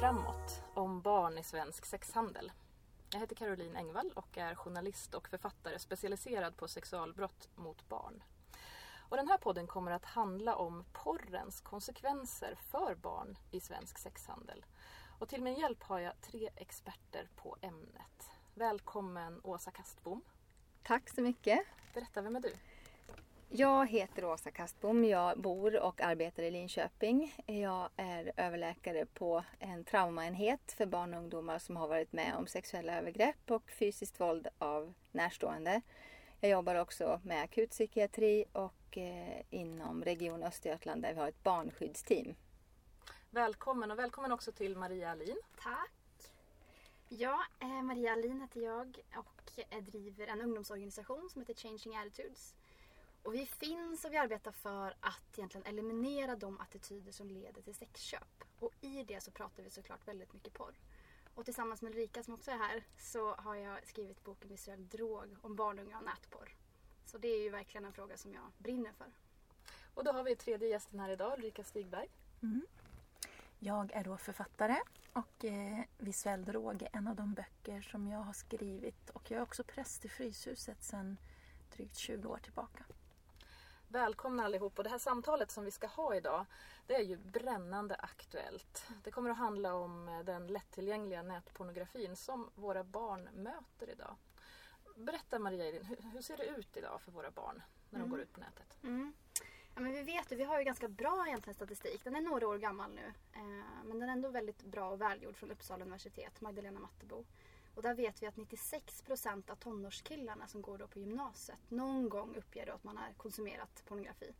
framåt om barn i svensk sexhandel. Jag heter Caroline Engvall och är journalist och författare specialiserad på sexualbrott mot barn. Och den här podden kommer att handla om porrens konsekvenser för barn i svensk sexhandel. Och till min hjälp har jag tre experter på ämnet. Välkommen Åsa Kastbom. Tack så mycket. Berätta, vem är du? Jag heter Åsa Kastbom. Jag bor och arbetar i Linköping. Jag är överläkare på en traumaenhet för barn och ungdomar som har varit med om sexuella övergrepp och fysiskt våld av närstående. Jag jobbar också med akutpsykiatri och eh, inom Region Östergötland där vi har ett barnskyddsteam. Välkommen och välkommen också till Maria Alin. Tack. Ja, eh, Maria Alin heter jag och driver en ungdomsorganisation som heter Changing Attitudes. Och vi finns och vi arbetar för att egentligen eliminera de attityder som leder till sexköp. Och i det så pratar vi såklart väldigt mycket porr. Och tillsammans med Ulrika som också är här så har jag skrivit boken Visuell drog om barn, unga och nätporr. Så det är ju verkligen en fråga som jag brinner för. Och då har vi tredje gästen här idag, Ulrika Stigberg. Mm. Jag är då författare och eh, Visuell drog är en av de böcker som jag har skrivit och jag är också präst i Fryshuset sedan drygt 20 år tillbaka. Välkomna allihop och det här samtalet som vi ska ha idag det är ju brännande aktuellt. Det kommer att handla om eh, den lättillgängliga nätpornografin som våra barn möter idag. Berätta Maria Edin, hur, ser det ut idag för våra barn när de mm. går ut på nätet? Mm. Ja, men vi vet vi har ju ganska bra egentligen statistik. Den är några år gammal nu. Eh, men den är ändå väldigt bra och välgjord från Uppsala universitet, Magdalena Mattebo. Och där vet vi att 96 procent av tonårskillarna som går då på gymnasiet någon gång uppger då att man har konsumerat pornografi.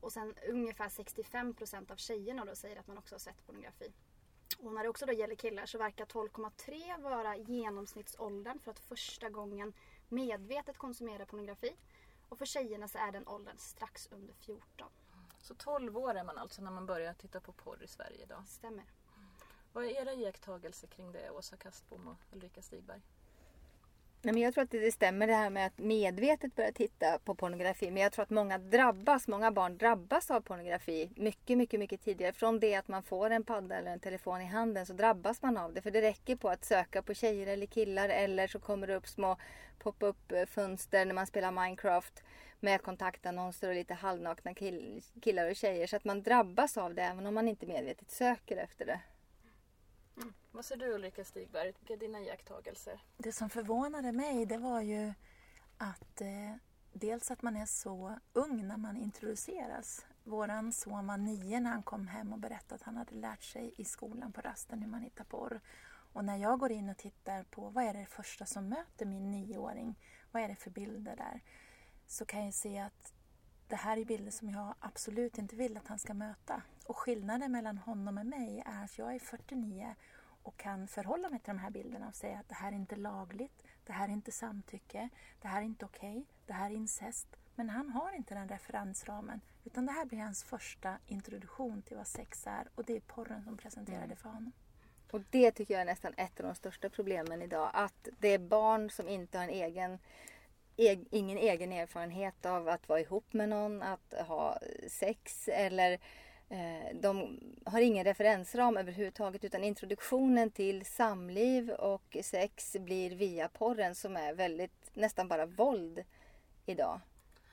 Och sen ungefär 65 procent av tjejerna då säger att man också har sett pornografi. Och när det också då gäller killar så verkar 12,3 vara genomsnittsåldern för att första gången medvetet konsumera pornografi. Och för tjejerna så är den åldern strax under 14. Så 12 år är man alltså när man börjar titta på porr i Sverige idag? Stämmer. Vad är era iakttagelser kring det, Åsa Kastbom och Ulrika Stigberg? Nej, men jag tror att det stämmer det här med att medvetet börja titta på pornografi. Men jag tror att många drabbas, många barn drabbas av pornografi mycket, mycket, mycket tidigare. Från det att man får en padda eller en telefon i handen så drabbas man av det. För det räcker på att söka på tjejer eller killar eller så kommer det upp små pop-up eh, fönster när man spelar Minecraft med kontaktannonser och lite halvnakna killar och tjejer. Så att man drabbas av det även om man inte medvetet söker efter det. Mm. Vad säger du Ulrika Stigberg? Vilka är dina iakttagelser? Det som förvånade mig det var ju att eh, dels att man är så ung när man introduceras. Våran son var nio när han kom hem och berättade att han hade lärt sig i skolan på rasten hur man hittar porr. Och när jag går in och tittar på vad är det första som möter min nioåring, vad är det för bilder där? Så kan jag se att det här är bilder som jag absolut inte vill att han ska möta. Och skillnaden mellan honom och mig är att jag är 49 och kan förhålla mig till de här bilderna och säga att det här är inte lagligt, det här är inte samtycke, det här är inte okej, okay, det här är incest. Men han har inte den referensramen utan det här blir hans första introduktion till vad sex är och det är porren som presenterar det för honom. Mm. Och det tycker jag är nästan ett av de största problemen idag. Att det är barn som inte har en egen ingen egen erfarenhet av att vara ihop med någon, att ha sex eller Eh, de har ingen referensram överhuvudtaget utan introduktionen till samliv och sex blir via porren som är väldigt nästan bara våld idag.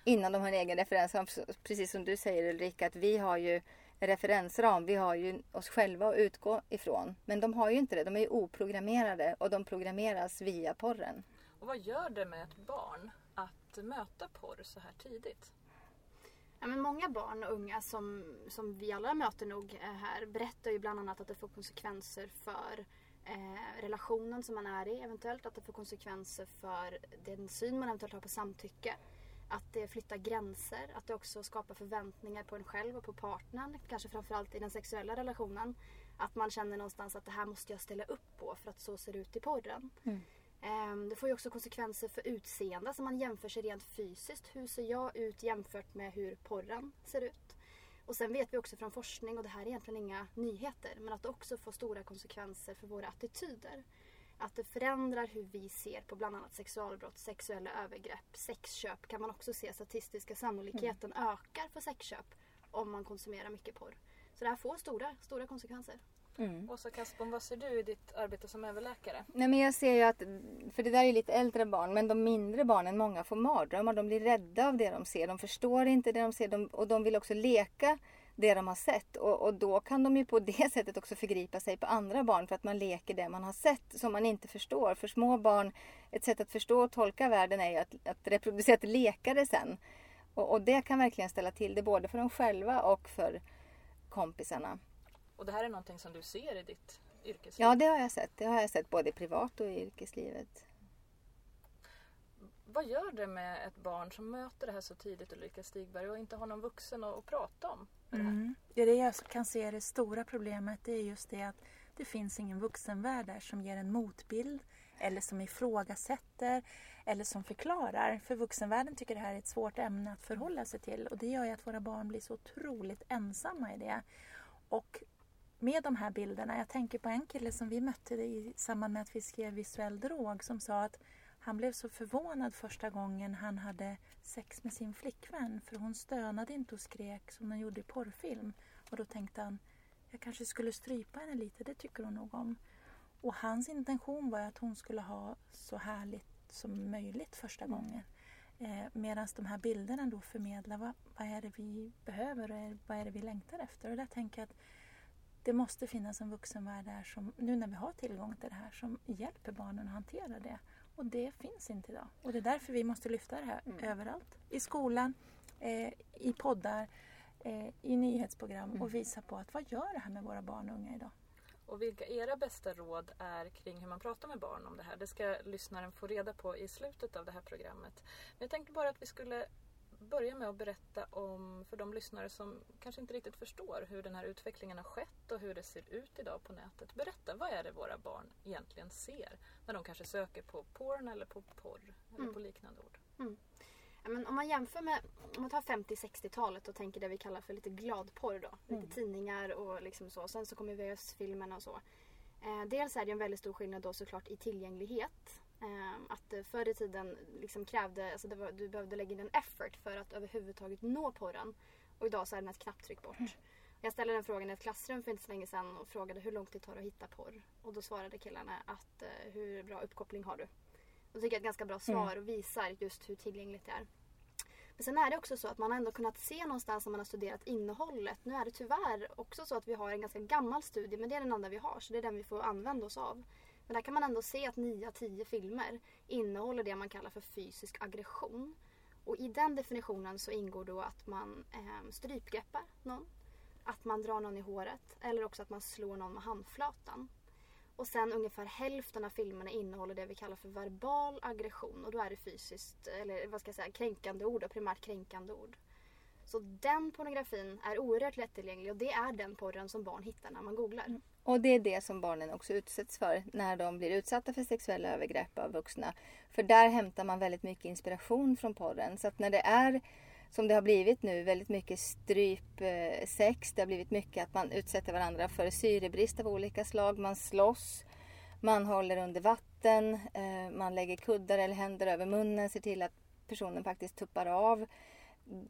Innan de har en egen referensram. Precis som du säger Ulrika att vi har ju referensram. Vi har ju oss själva att utgå ifrån. Men de har ju inte det. De är ju oprogrammerade och de programmeras via porren. Och vad gör det med ett barn att möta porr så här tidigt? Ja, men många barn och unga som, som vi alla möter nog eh, här berättar ju bland annat att det får konsekvenser för eh, relationen som man är i eventuellt. Att det får konsekvenser för den syn man eventuellt har på samtycke. Att det flyttar gränser, att det också skapar förväntningar på en själv och på partnern. Kanske framförallt i den sexuella relationen. Att man känner någonstans att det här måste jag ställa upp på för att så ser det ut i porren. Mm. Ehm, det får ju också konsekvenser för utseende, så man jämför sig rent fysiskt. Hur ser jag ut jämfört med hur porren ser ut? Och sen vet vi också från forskning, och det här är egentligen inga nyheter, men att det också får stora konsekvenser för våra attityder. Att det förändrar hur vi ser på bland annat sexualbrott, sexuella övergrepp, sexköp kan man också se statistiska sannolikheten mm. ökar för sexköp om man konsumerar mycket porr. Så det här får stora, stora konsekvenser. Mm. Åsa Kaspom, vad ser du i ditt arbete som överläkare? Nej men jag ser ju att, för det där är lite äldre barn, men de mindre barnen, många får mardrömmar. De blir rädda av det de ser. De förstår inte det de ser de, och de vill också leka det de har sett. Och, och då kan de ju på det sättet också förgripa sig på andra barn för att man leker det man har sett som man inte förstår. För små barn, ett sätt att förstå och tolka världen är ju att, att reproducera, att leka det sen. Och, och det kan verkligen ställa till det både för dem själva och för kompisarna. Och det här är någonting som du ser i ditt yrkesliv? Ja, det har jag sett. Det har jag sett både privat och i yrkeslivet. Vad gör det med ett barn som möter det här så tidigt, Ulrika Stigberg, och inte har någon vuxen att, att prata om det? Mm. Det är det jag kan se är det stora problemet. Det är just det att det finns ingen vuxenvärld där som ger en motbild eller som ifrågasätter eller som förklarar. För vuxenvärlden tycker det här är ett svårt ämne att förhålla sig till och det gör ju att våra barn blir så otroligt ensamma i det. Och med de här bilderna, jag tänker på en kille som vi mötte i samband med att vi skrev visuell drog som sa att han blev så förvånad första gången han hade sex med sin flickvän för hon stönade inte och skrek som den gjorde i porrfilm. Och då tänkte han, jag kanske skulle strypa henne lite, det tycker hon nog om. Och hans intention var att hon skulle ha så härligt som möjligt första Mm. gången. Eh, Medan de här bilderna då förmedlar vad, vad är det vi behöver och vad är det vi längtar efter. Och där tänker jag att det måste finnas en vuxenvärld där som, nu när vi har tillgång till det här, som hjälper barnen att hantera det. Och det finns inte idag. Och det är därför vi måste lyfta det här Mm. överallt. I skolan, eh, i poddar, eh, i nyhetsprogram Mm. och visa på att vad gör det här med våra barn och unga idag? Och vilka era bästa råd är kring hur man pratar med barn om det här? Det ska lyssnaren få reda på i slutet av det här programmet. Men jag tänkte bara att vi skulle börja med att berätta om, för de lyssnare som kanske inte riktigt förstår hur den här utvecklingen har skett och hur det ser ut idag på nätet. Berätta, vad är det våra barn egentligen ser när de kanske söker på porn eller på porr eller Mm. på liknande ord? Ja, men om man jämför med, om man tar 50-60-talet och tänker det vi kallar för lite gladporr då. Lite Mm. tidningar och liksom så. Sen så kommer VHS-filmerna och så. Eh, dels är det en väldigt stor skillnad då såklart i tillgänglighet. Eh, att eh, förr i tiden liksom krävde, alltså var, du behövde lägga in en effort för att överhuvudtaget nå porren. Och idag så är den ett knapptryck bort. Jag ställde den frågan i ett klassrum för inte så länge sedan och frågade hur lång tid tar det att hitta porr? Och då svarade killarna att eh, hur bra uppkoppling har du? Det tycker jag är ett ganska bra svar och visar just hur tillgängligt det är. Men sen är det också så att man har ändå kunnat se någonstans när man har studerat innehållet. Nu är det tyvärr också så att vi har en ganska gammal studie men det är den enda vi har så det är den vi får använda oss av. Men där kan man ändå se att 9 av 10 filmer innehåller det man kallar för fysisk aggression. Och i den definitionen så ingår då att man eh, strypgreppar någon, att man drar någon i håret eller också att man slår någon med handflatan. Och sen ungefär hälften av filmerna innehåller det vi kallar för verbal aggression och då är det fysiskt, eller vad ska jag säga, kränkande ord och primärt kränkande ord. Så den pornografin är oerhört lättillgänglig och det är den porren som barn hittar när man googlar. Mm. Och det är det som barnen också utsätts för när de blir utsatta för sexuella övergrepp av vuxna. För där hämtar man väldigt mycket inspiration från porren. Så att när det är som det har blivit nu, väldigt mycket strypsex. Eh, det har blivit mycket att man utsätter varandra för syrebrist av olika slag. Man slåss, man håller under vatten, eh, man lägger kuddar eller händer över munnen, ser till att personen faktiskt tuppar av.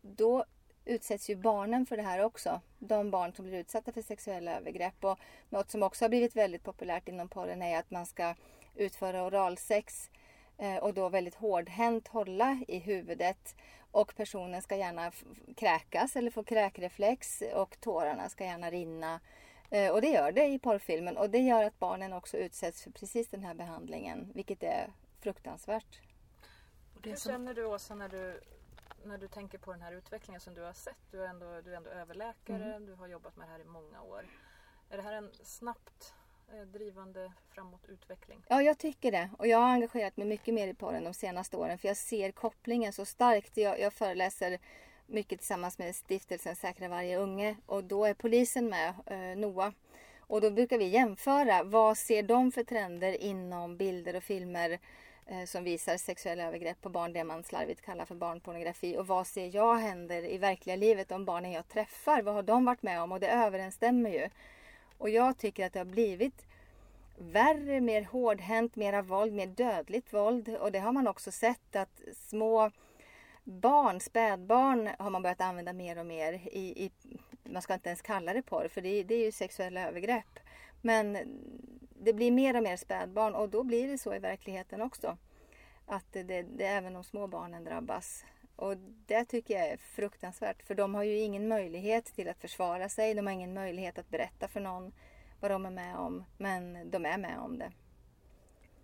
Då utsätts ju barnen för det här också. De barn som blir utsatta för sexuella övergrepp. Och något som också har blivit väldigt populärt inom porren är att man ska utföra oralsex eh, och då väldigt hårdhänt hålla i huvudet. Och personen ska gärna kräkas eller få kräkreflex och tårarna ska gärna rinna. Eh, Och det gör det i porrfilmen och det gör att barnen också utsätts för precis den här behandlingen, vilket är fruktansvärt. Det Hur som- känner du Åsa när du, när du tänker på den här utvecklingen som du har sett? Du är ändå, du är ändå överläkare, du har jobbat med det här i många år. Är det här en snabbt eh, drivande framåt utveckling? Ja, jag tycker det. Och jag har engagerat mig mycket mer i porren de senaste åren för jag ser kopplingen så starkt. Jag, jag föreläser mycket tillsammans med stiftelsen Säkra varje unge och då är polisen med, eh, NOA. Och då brukar vi jämföra. Vad ser de för trender inom bilder och filmer Eh, som visar sexuella övergrepp på barn, det man slarvigt kallar för barnpornografi. Och vad ser jag händer i verkliga livet, de barnen jag träffar? Vad har de varit med om? Och det överensstämmer ju. Och jag tycker att det har blivit värre, mer hårdhänt, mera våld, mer dödligt våld. Och det har man också sett att små barn, spädbarn har man börjat använda mer och mer i, i man ska inte ens kalla det porr för det, det är ju sexuella övergrepp. Men det blir mer och mer spädbarn och då blir det så i verkligheten också. Att det, det, det även de små barnen drabbas. Och det tycker jag är fruktansvärt för de har ju ingen möjlighet till att försvara sig. De har ingen möjlighet att berätta för någon vad de är med om. Men de är med om det.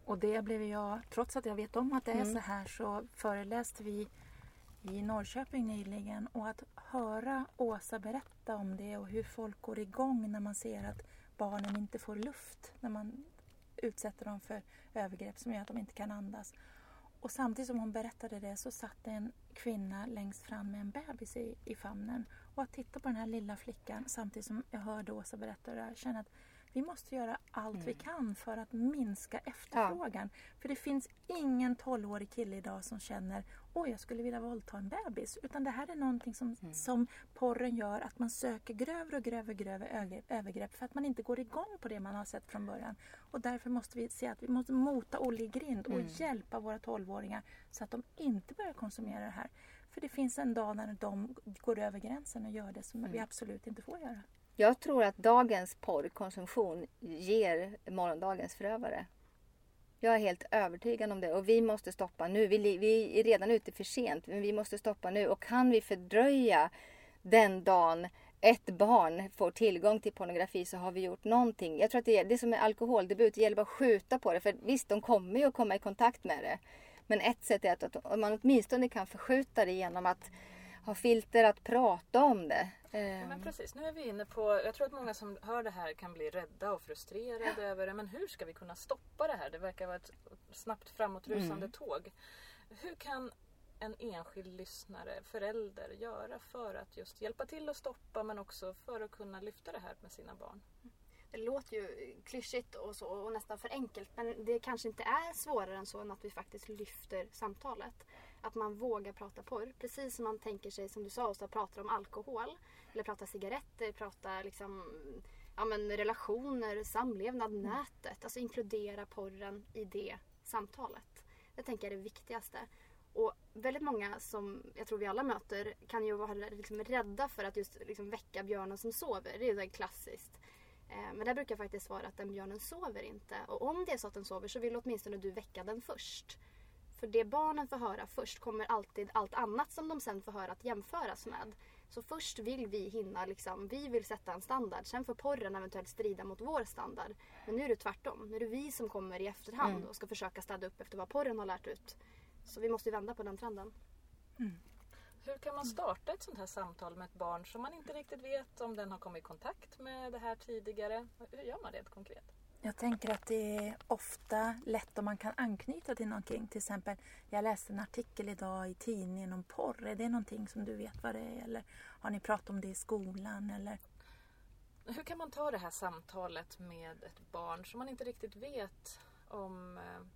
Och det blev jag, trots att jag vet om att det är Mm. så här, så föreläste vi i Norrköping nyligen och att höra Åsa berätta om det och hur folk går igång när man ser att barnen inte får luft, när man utsätter dem för övergrepp som gör att de inte kan andas. Och samtidigt som hon berättade det så satt det en kvinna längst fram med en bebis i, i famnen. Och att titta på den här lilla flickan samtidigt som jag hörde Åsa berätta det här, känna att vi måste göra allt vi kan för att minska efterfrågan. För det finns ingen 12-årig kille idag som känner oj jag skulle vilja våldta en bebis. Utan det här är någonting som, som porren gör, att man söker grövre och grövre, grövre övergrepp, för att man inte går igång på det man har sett från början. Och därför måste vi se att vi måste mota Olle i grind och hjälpa våra 12-åringar så att de inte börjar konsumera det här. För det finns en dag när de går över gränsen och gör det som vi absolut inte får göra. Jag tror att dagens porrkonsumtion ger morgondagens förövare. Jag är helt övertygad om det och vi måste stoppa nu. Vi, vi är redan ute för sent men vi måste stoppa nu och kan vi fördröja den dagen ett barn får tillgång till pornografi så har vi gjort någonting. Jag tror att det är det som med alkoholdebut, det gäller bara att skjuta på det för visst de kommer ju att komma i kontakt med det. Men ett sätt är att, att man åtminstone kan förskjuta det genom att ha filter att prata om det. Ja, Ehm, men precis, nu är vi inne på, jag tror att många som hör det här kan bli rädda och frustrerade över det. Men hur ska vi kunna stoppa det här? Det verkar vara ett snabbt framåtrusande Mm. tåg. Hur kan en enskild lyssnare, förälder, göra för att just hjälpa till att stoppa men också för att kunna lyfta det här med sina barn? Det låter ju klyschigt och, så, och nästan för enkelt men det kanske inte är svårare än så än att vi faktiskt lyfter samtalet. Att man vågar prata porr. Precis som man tänker sig, som du sa, Åsa, pratar om alkohol. Eller prata cigaretter, eh, prata liksom, ja, men relationer, samlevnad, nätet. Alltså inkludera porren i det samtalet. Det tänker jag är det viktigaste. Och väldigt många som jag tror vi alla möter kan ju vara liksom rädda för att just liksom väcka björnen som sover. Det är ju klassiskt. Eh, men där brukar faktiskt vara att den björnen sover inte. Och om det är så att den sover så vill åtminstone du väcka den först. För det barnen får höra först kommer alltid allt annat som de sen får höra att jämföras med. Så först vill vi hinna, liksom, vi vill sätta en standard. Sen får porren eventuellt strida mot vår standard. Men nu är det tvärtom. Nu är det vi som kommer i efterhand Mm. och ska försöka städa upp efter vad porren har lärt ut. Så vi måste ju vända på den trenden. Hur kan man starta ett sånt här samtal med ett barn som man inte riktigt vet om den har kommit i kontakt med det här tidigare? Hur gör man det konkret? Jag tänker att det är ofta lätt om man kan anknyta till någonting. Till exempel, jag läste en artikel idag i tidningen om porr. Är det någonting som du vet vad det är? Eller har ni pratat om det i skolan? Eller? Hur kan man ta det här samtalet med ett barn som man inte riktigt vet om eh,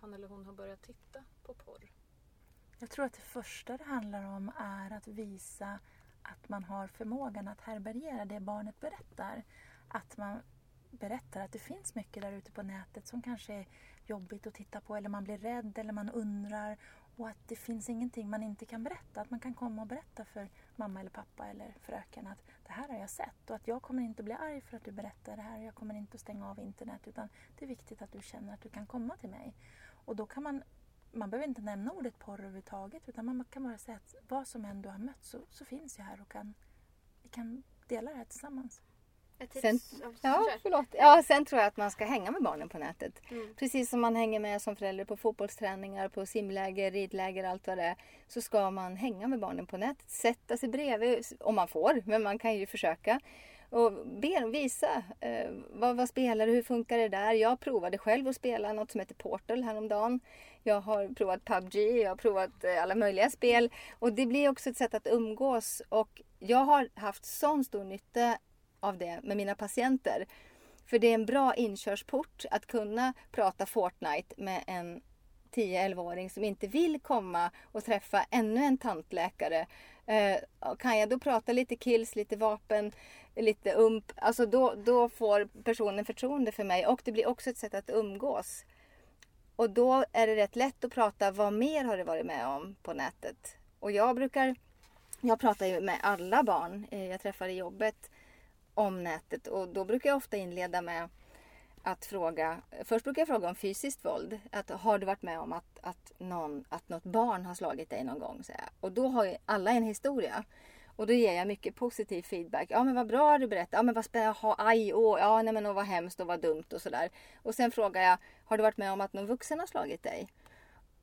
han eller hon har börjat titta på porr? Jag tror att det första det handlar om är att visa att man har förmågan att härbärgera det barnet berättar. Att man berättar att det finns mycket där ute på nätet som kanske är jobbigt att titta på eller man blir rädd eller man undrar och att det finns ingenting man inte kan berätta. Att man kan komma och berätta för mamma eller pappa eller fröken att det här har jag sett och att jag kommer inte bli arg för att du berättar det här och jag kommer inte att stänga av internet utan det är viktigt att du känner att du kan komma till mig. Och då kan man man behöver inte nämna ordet porr överhuvudtaget utan man kan bara säga att vad som än du har mött så, så finns jag här och kan, vi kan dela det här tillsammans. Sen, ja, förlåt. Ja, sen tror jag att man ska hänga med barnen på nätet. Mm. Precis som man hänger med som förälder på fotbollsträningar, på simläger, ridläger, allt vad det är. Så ska man hänga med barnen på nätet. Sätta sig bredvid, om man får, men man kan ju försöka. Och be, visa eh, vad, vad spelar du, hur funkar det där? Jag provade själv att spela något som heter Portal häromdagen. Jag har provat PubG, jag har provat eh, alla möjliga spel. Och det blir också ett sätt att umgås. Och jag har haft sån stor nytta av det med mina patienter. För det är en bra inkörsport att kunna prata Fortnite med en 10-11-åring som inte vill komma och träffa ännu en tantläkare. Eh, kan jag då prata lite kills, lite vapen, lite ump, alltså då, då får personen förtroende för mig och det blir också ett sätt att umgås. Och då är det rätt lätt att prata, vad mer har du varit med om på nätet? Och jag brukar, jag pratar ju med alla barn eh, jag träffar i jobbet om nätet och då brukar jag ofta inleda med att fråga, först brukar jag fråga om fysiskt våld. Att, har du varit med om att, att, någon, att något barn har slagit dig någon gång? Så Och då har ju alla en historia. Och då ger jag mycket positiv feedback. Ja men vad bra du berättar. Ja men vad spännande. Aj, åh, ja nej men och vad hemskt och vad dumt och sådär. Och sen frågar jag, har du varit med om att någon vuxen har slagit dig?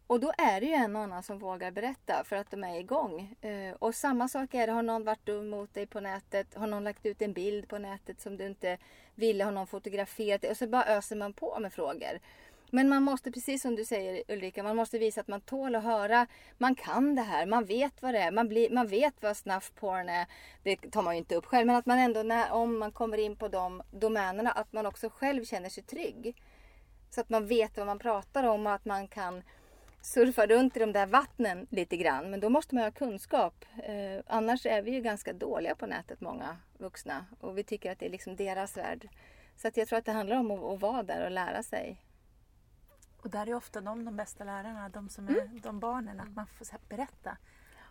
Och då är det ju en och annan som vågar berätta för att de är igång. Eh, och samma sak är det, har någon varit dum mot dig på nätet? Har någon lagt ut en bild på nätet som du inte ville? Har någon fotograferat dig? Och så bara öser man på med frågor. Men man måste, precis som du säger Ulrika, man måste visa att man tål att höra. Man kan det här, man vet vad det är, man, blir, man vet vad snuff-porn är. Det tar man ju inte upp själv, men att man ändå, när, om man kommer in på de domänerna, att man också själv känner sig trygg. Så att man vet vad man pratar om och att man kan surfa runt i de där vattnen lite grann. Men då måste man ha kunskap. Eh, annars är vi ju ganska dåliga på nätet, många vuxna. Och vi tycker att det är liksom deras värld. Så att jag tror att det handlar om att, att vara där och lära sig. Och där är ofta de de bästa lärarna, de som är mm. de barnen. Att man får berätta.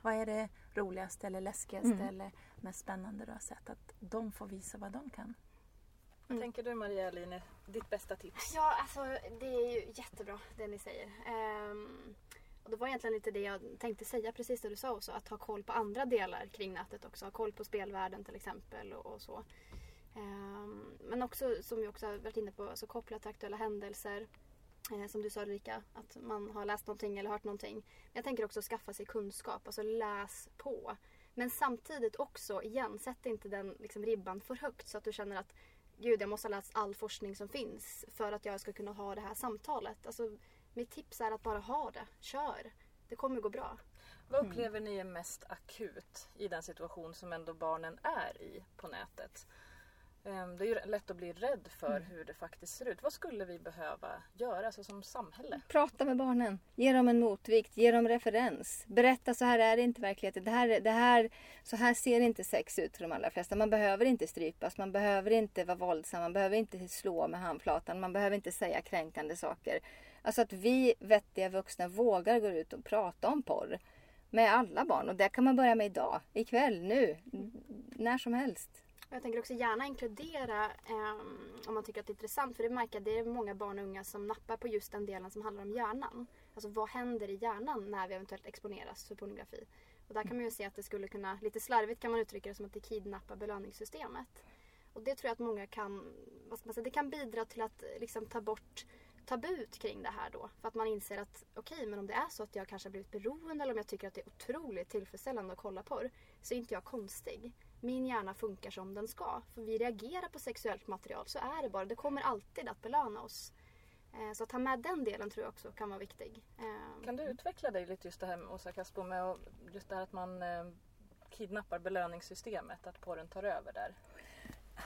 Vad är det roligaste eller läskigaste mm. eller mest spännande du har sett? Att de får visa vad de kan. Vad tänker du Maria Line, ditt bästa tips? Ja, alltså det är ju jättebra det ni säger. Um, och det var egentligen lite det jag tänkte säga, precis det du sa också. Att ha koll på andra delar kring nätet också. Ha koll på spelvärlden till exempel och, och så. Um, men också, som vi också har varit inne på, alltså kopplat till aktuella händelser. Eh, som du sa Ulrika, att man har läst någonting eller hört någonting. Men jag tänker också skaffa sig kunskap, alltså läs på. Men samtidigt också, igen, sätt inte den liksom, ribban för högt så att du känner att gud jag måste ha läst all forskning som finns för att jag ska kunna ha det här samtalet. Alltså, mitt tips är att bara ha det. Kör. Det kommer gå bra. Vad upplever ni är mest akut i den situation som ändå barnen är i på nätet? Ehm, det är ju lätt att bli rädd för mm. hur det faktiskt ser ut. Vad skulle vi behöva göra alltså som samhälle? Prata med barnen. Ge dem en motvikt. Ge dem referens. Berätta så här är det inte i verkligheten. Det här, det här, så här ser inte sex ut för de allra flesta. Man behöver inte strypas. Man behöver inte vara våldsam. Man behöver inte slå med handflatan. Man behöver inte säga kränkande saker. Alltså att vi vettiga vuxna vågar gå ut och prata om porr. Med alla barn. Och det kan man börja med idag. Ikväll, nu. När som helst. Jag tänker också gärna inkludera eh, om man tycker att det är intressant. För det märker att det är många barn och unga som nappar på just den delen som handlar om hjärnan. Alltså vad händer i hjärnan när vi eventuellt exponeras för pornografi? Och där kan man ju se att det skulle kunna, lite slarvigt kan man uttrycka det som att det kidnappar belöningssystemet. Och det tror jag att många kan, vad ska man säga, det kan bidra till att liksom ta bort tabut kring det här då. För att man inser att okej, okay, men om det är så att jag kanske har blivit beroende eller om jag tycker att det är otroligt tillfredsställande att kolla på så är inte jag konstig min hjärna funkar som den ska. För vi reagerar på sexuellt material, så är det bara. Det kommer alltid att belöna oss. Eh, så att ta med den delen tror jag också kan vara viktig. Eh, kan du utveckla dig lite just det här med Åsa Kaspo med just det här att man eh, kidnappar belöningssystemet, att porren tar över där?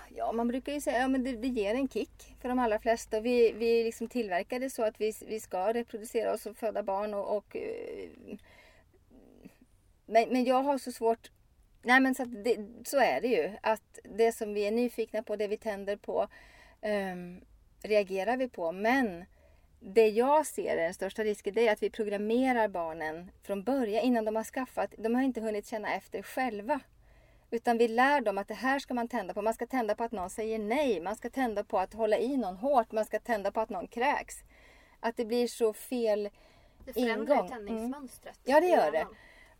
Ja, man brukar ju säga att ja, det, det ger en kick för de allra flesta. Vi, vi liksom tillverkade så att vi, vi ska reproducera oss och föda barn. Och, och men, men jag har så svårt Nej men så, det, så är det ju. Att det som vi är nyfikna på, det vi tänder på, um, reagerar vi på. Men det jag ser är den största risken, det är att vi programmerar barnen från början innan de har skaffat. De har inte hunnit känna efter själva. Utan vi lär dem att det här ska man tända på. Man ska tända på att någon säger nej. Man ska tända på att hålla i någon hårt. Man ska tända på att någon kräks. Att det blir så fel ingång. Det förändrar tändningsmönstret. Mm. Ja, det gör det.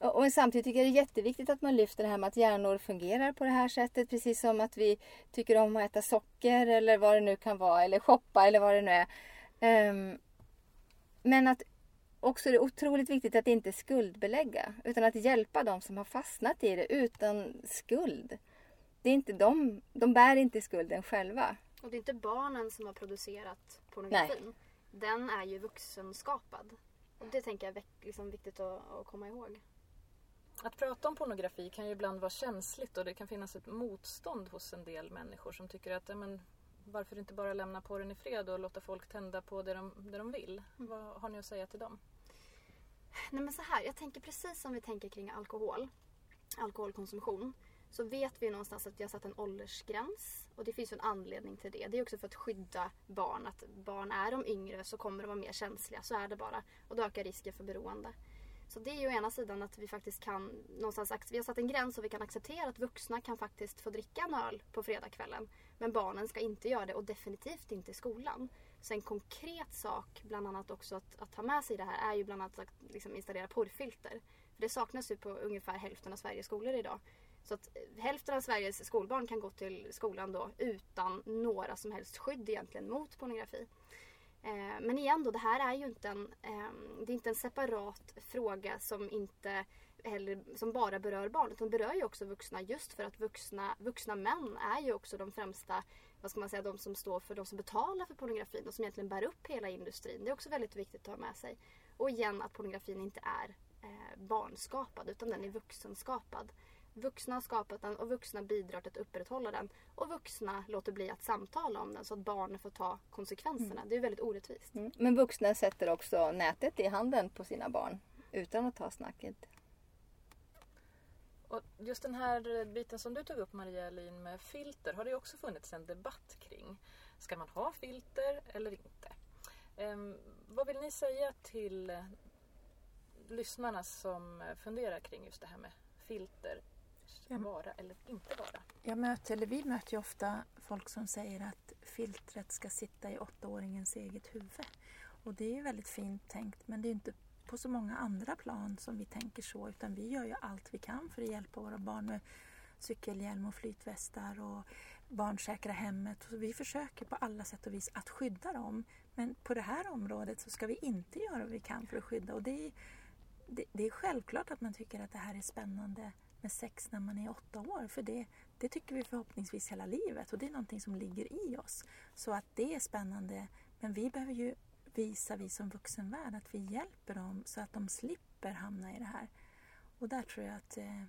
Och samtidigt tycker jag det är jätteviktigt att man lyfter det här med att hjärnor fungerar på det här sättet. Precis som att vi tycker om att äta socker eller vad det nu kan vara. Eller shoppa eller vad det nu är. Um, men att också är det otroligt viktigt att inte skuldbelägga. Utan att hjälpa de som har fastnat i det utan skuld. Det är inte de, de bär inte skulden själva. Och det är inte barnen som har producerat pornografin. Nej. Den är ju vuxenskapad. Och det tänker jag är liksom viktigt att, att komma ihåg. Att prata om pornografi kan ju ibland vara känsligt och det kan finnas ett motstånd hos en del människor som tycker att men, varför inte bara lämna porren i fred och låta folk tända på det de, det de vill? Mm. Vad har ni att säga till dem? Nej men så här, jag tänker precis som vi tänker kring alkohol, alkoholkonsumtion, så vet vi någonstans att vi har satt en åldersgräns och det finns en anledning till det. Det är också för att skydda barn, att barn är de yngre så kommer de vara mer känsliga, så är det bara. Och då ökar risken för beroende. Så det är ju å ena sidan att vi faktiskt kan någonstans, vi har satt en gräns och vi kan acceptera att vuxna kan faktiskt få dricka en öl på fredagskvällen. Men barnen ska inte göra det och definitivt inte i skolan. Så en konkret sak, bland annat också att, att ta med sig i det här, är ju bland annat att liksom installera porrfilter. För det saknas ju på ungefär hälften av Sveriges skolor idag. Så att eh, hälften av Sveriges skolbarn kan gå till skolan då utan några som helst skydd egentligen mot pornografi. Eh, men igen då, det här är ju inte en, eh, det är inte en separat fråga som inte eller, som bara berör barn utan berör ju också vuxna just för att vuxna, vuxna män är ju också de främsta, vad ska man säga, de som står för, de som betalar för pornografin och som egentligen bär upp hela industrin. Det är också väldigt viktigt att ha med sig. Och igen att pornografin inte är eh, barnskapad utan den är vuxenskapad. Vuxna har skapat den och vuxna bidrar till att upprätthålla den. Och vuxna låter bli att samtala om den så att barnen får ta konsekvenserna. Mm. Det är väldigt orättvist. Mm. Men vuxna sätter också nätet i handen på sina barn utan att ta snacket. Och just den här biten som du tog upp Maria Elin med filter har det också funnits en debatt kring. Ska man ha filter eller inte? Um, vad vill ni säga till lyssnarna som funderar kring just det här med filter? Vara eller inte vara? Jag möter, eller vi möter ju ofta folk som säger att filtret ska sitta i åttaåringens eget huvud. Och det är ju väldigt fint tänkt men det är inte på så många andra plan som vi tänker så utan vi gör ju allt vi kan för att hjälpa våra barn med cykelhjälm och flytvästar och barnsäkra hemmet. Så vi försöker på alla sätt och vis att skydda dem. Men på det här området så ska vi inte göra vad vi kan för att skydda. Och det är, det, det är självklart att man tycker att det här är spännande med sex när man är åtta år. För det, det tycker vi förhoppningsvis hela livet och det är någonting som ligger i oss. Så att det är spännande. Men vi behöver ju visa, vi som vuxenvärld, att vi hjälper dem så att de slipper hamna i det här. Och där tror jag att eh,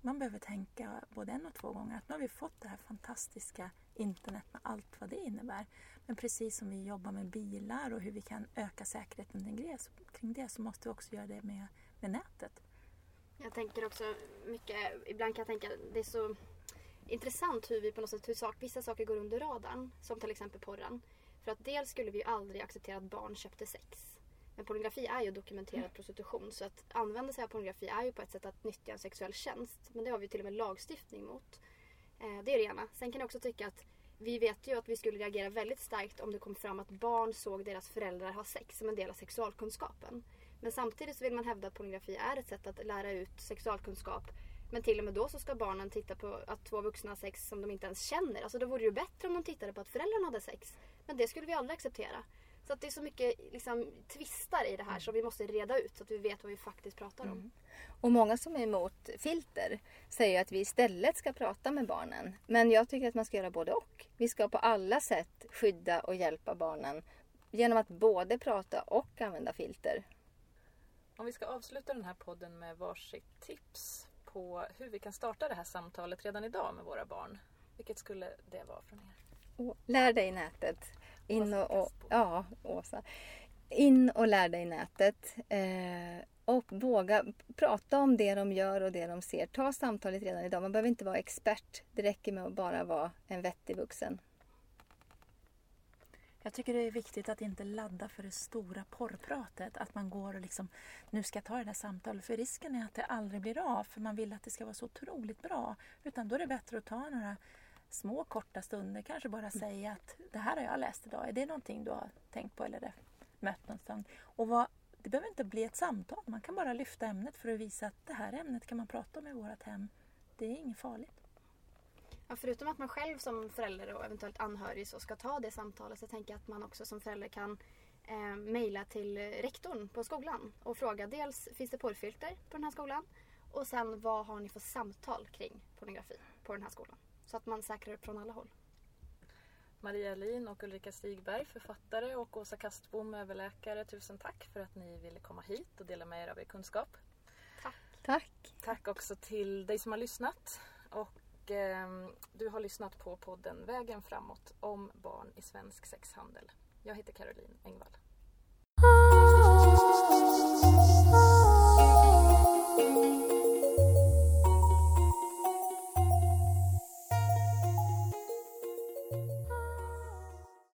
man behöver tänka både en och två gånger att nu har vi fått det här fantastiska internet med allt vad det innebär. Men precis som vi jobbar med bilar och hur vi kan öka säkerheten kring det så måste vi också göra det med, med nätet. Jag tänker också mycket, ibland kan jag tänka det är så intressant hur vi på något sätt, hur sak, vissa saker går under radarn. Som till exempel porren. För att dels skulle vi ju aldrig acceptera att barn köpte sex. Men pornografi är ju dokumenterad mm. prostitution så att använda sig av pornografi är ju på ett sätt att nyttja en sexuell tjänst. Men det har vi till och med lagstiftning mot. Eh, det är det ena. Sen kan jag också tycka att vi vet ju att vi skulle reagera väldigt starkt om det kom fram att barn såg deras föräldrar ha sex som en del av sexualkunskapen. Men samtidigt så vill man hävda att pornografi är ett sätt att lära ut sexualkunskap. Men till och med då så ska barnen titta på att två vuxna har sex som de inte ens känner. Alltså då vore det ju bättre om de tittade på att föräldrarna hade sex. Men det skulle vi aldrig acceptera. Så att det är så mycket liksom, twistar i det här som vi måste reda ut så att vi vet vad vi faktiskt pratar om. Mm. Och många som är emot filter säger att vi istället ska prata med barnen. Men jag tycker att man ska göra både och. Vi ska på alla sätt skydda och hjälpa barnen genom att både prata och använda filter. Om vi ska avsluta den här podden med varsitt tips på hur vi kan starta det här samtalet redan idag med våra barn. Vilket skulle det vara från er? lär dig nätet. In och, och, ja, Åsa. In och lär dig nätet. Eh, och våga prata om det de gör och det de ser. Ta samtalet redan idag. Man behöver inte vara expert. Det räcker med att bara vara en vettig vuxen. Jag tycker det är viktigt att inte ladda för det stora porrpratet. Att man går och liksom, nu ska jag ta det där samtalet. För risken är att det aldrig blir av. För man vill att det ska vara så otroligt bra. Utan då är det bättre att ta några små korta stunder. Kanske bara mm. säga att det här har jag läst idag. Är det någonting du har tänkt på eller mött någonstans? Och vad, det behöver inte bli ett samtal. Man kan bara lyfta ämnet för att visa att det här ämnet kan man prata om i vårt hem. Det är inget farligt. Ja, förutom att man själv som förälder och eventuellt anhörig så ska ta det samtalet så tänker jag att man också som förälder kan eh, mejla till rektorn på skolan och fråga dels finns det porrfilter på den här skolan och sen vad har ni för samtal kring pornografi på den här skolan. Så att man säkrar upp från alla håll. Maria Lin och Ulrika Stigberg, författare och Åsa Kastbom, överläkare. Tusen tack för att ni ville komma hit och dela med er av er kunskap. Tack. Tack. Tack också till dig som har lyssnat. Och eh, du har lyssnat på podden Vägen framåt om barn i svensk sexhandel. Jag heter Caroline Engvall. Ah, ah, ah,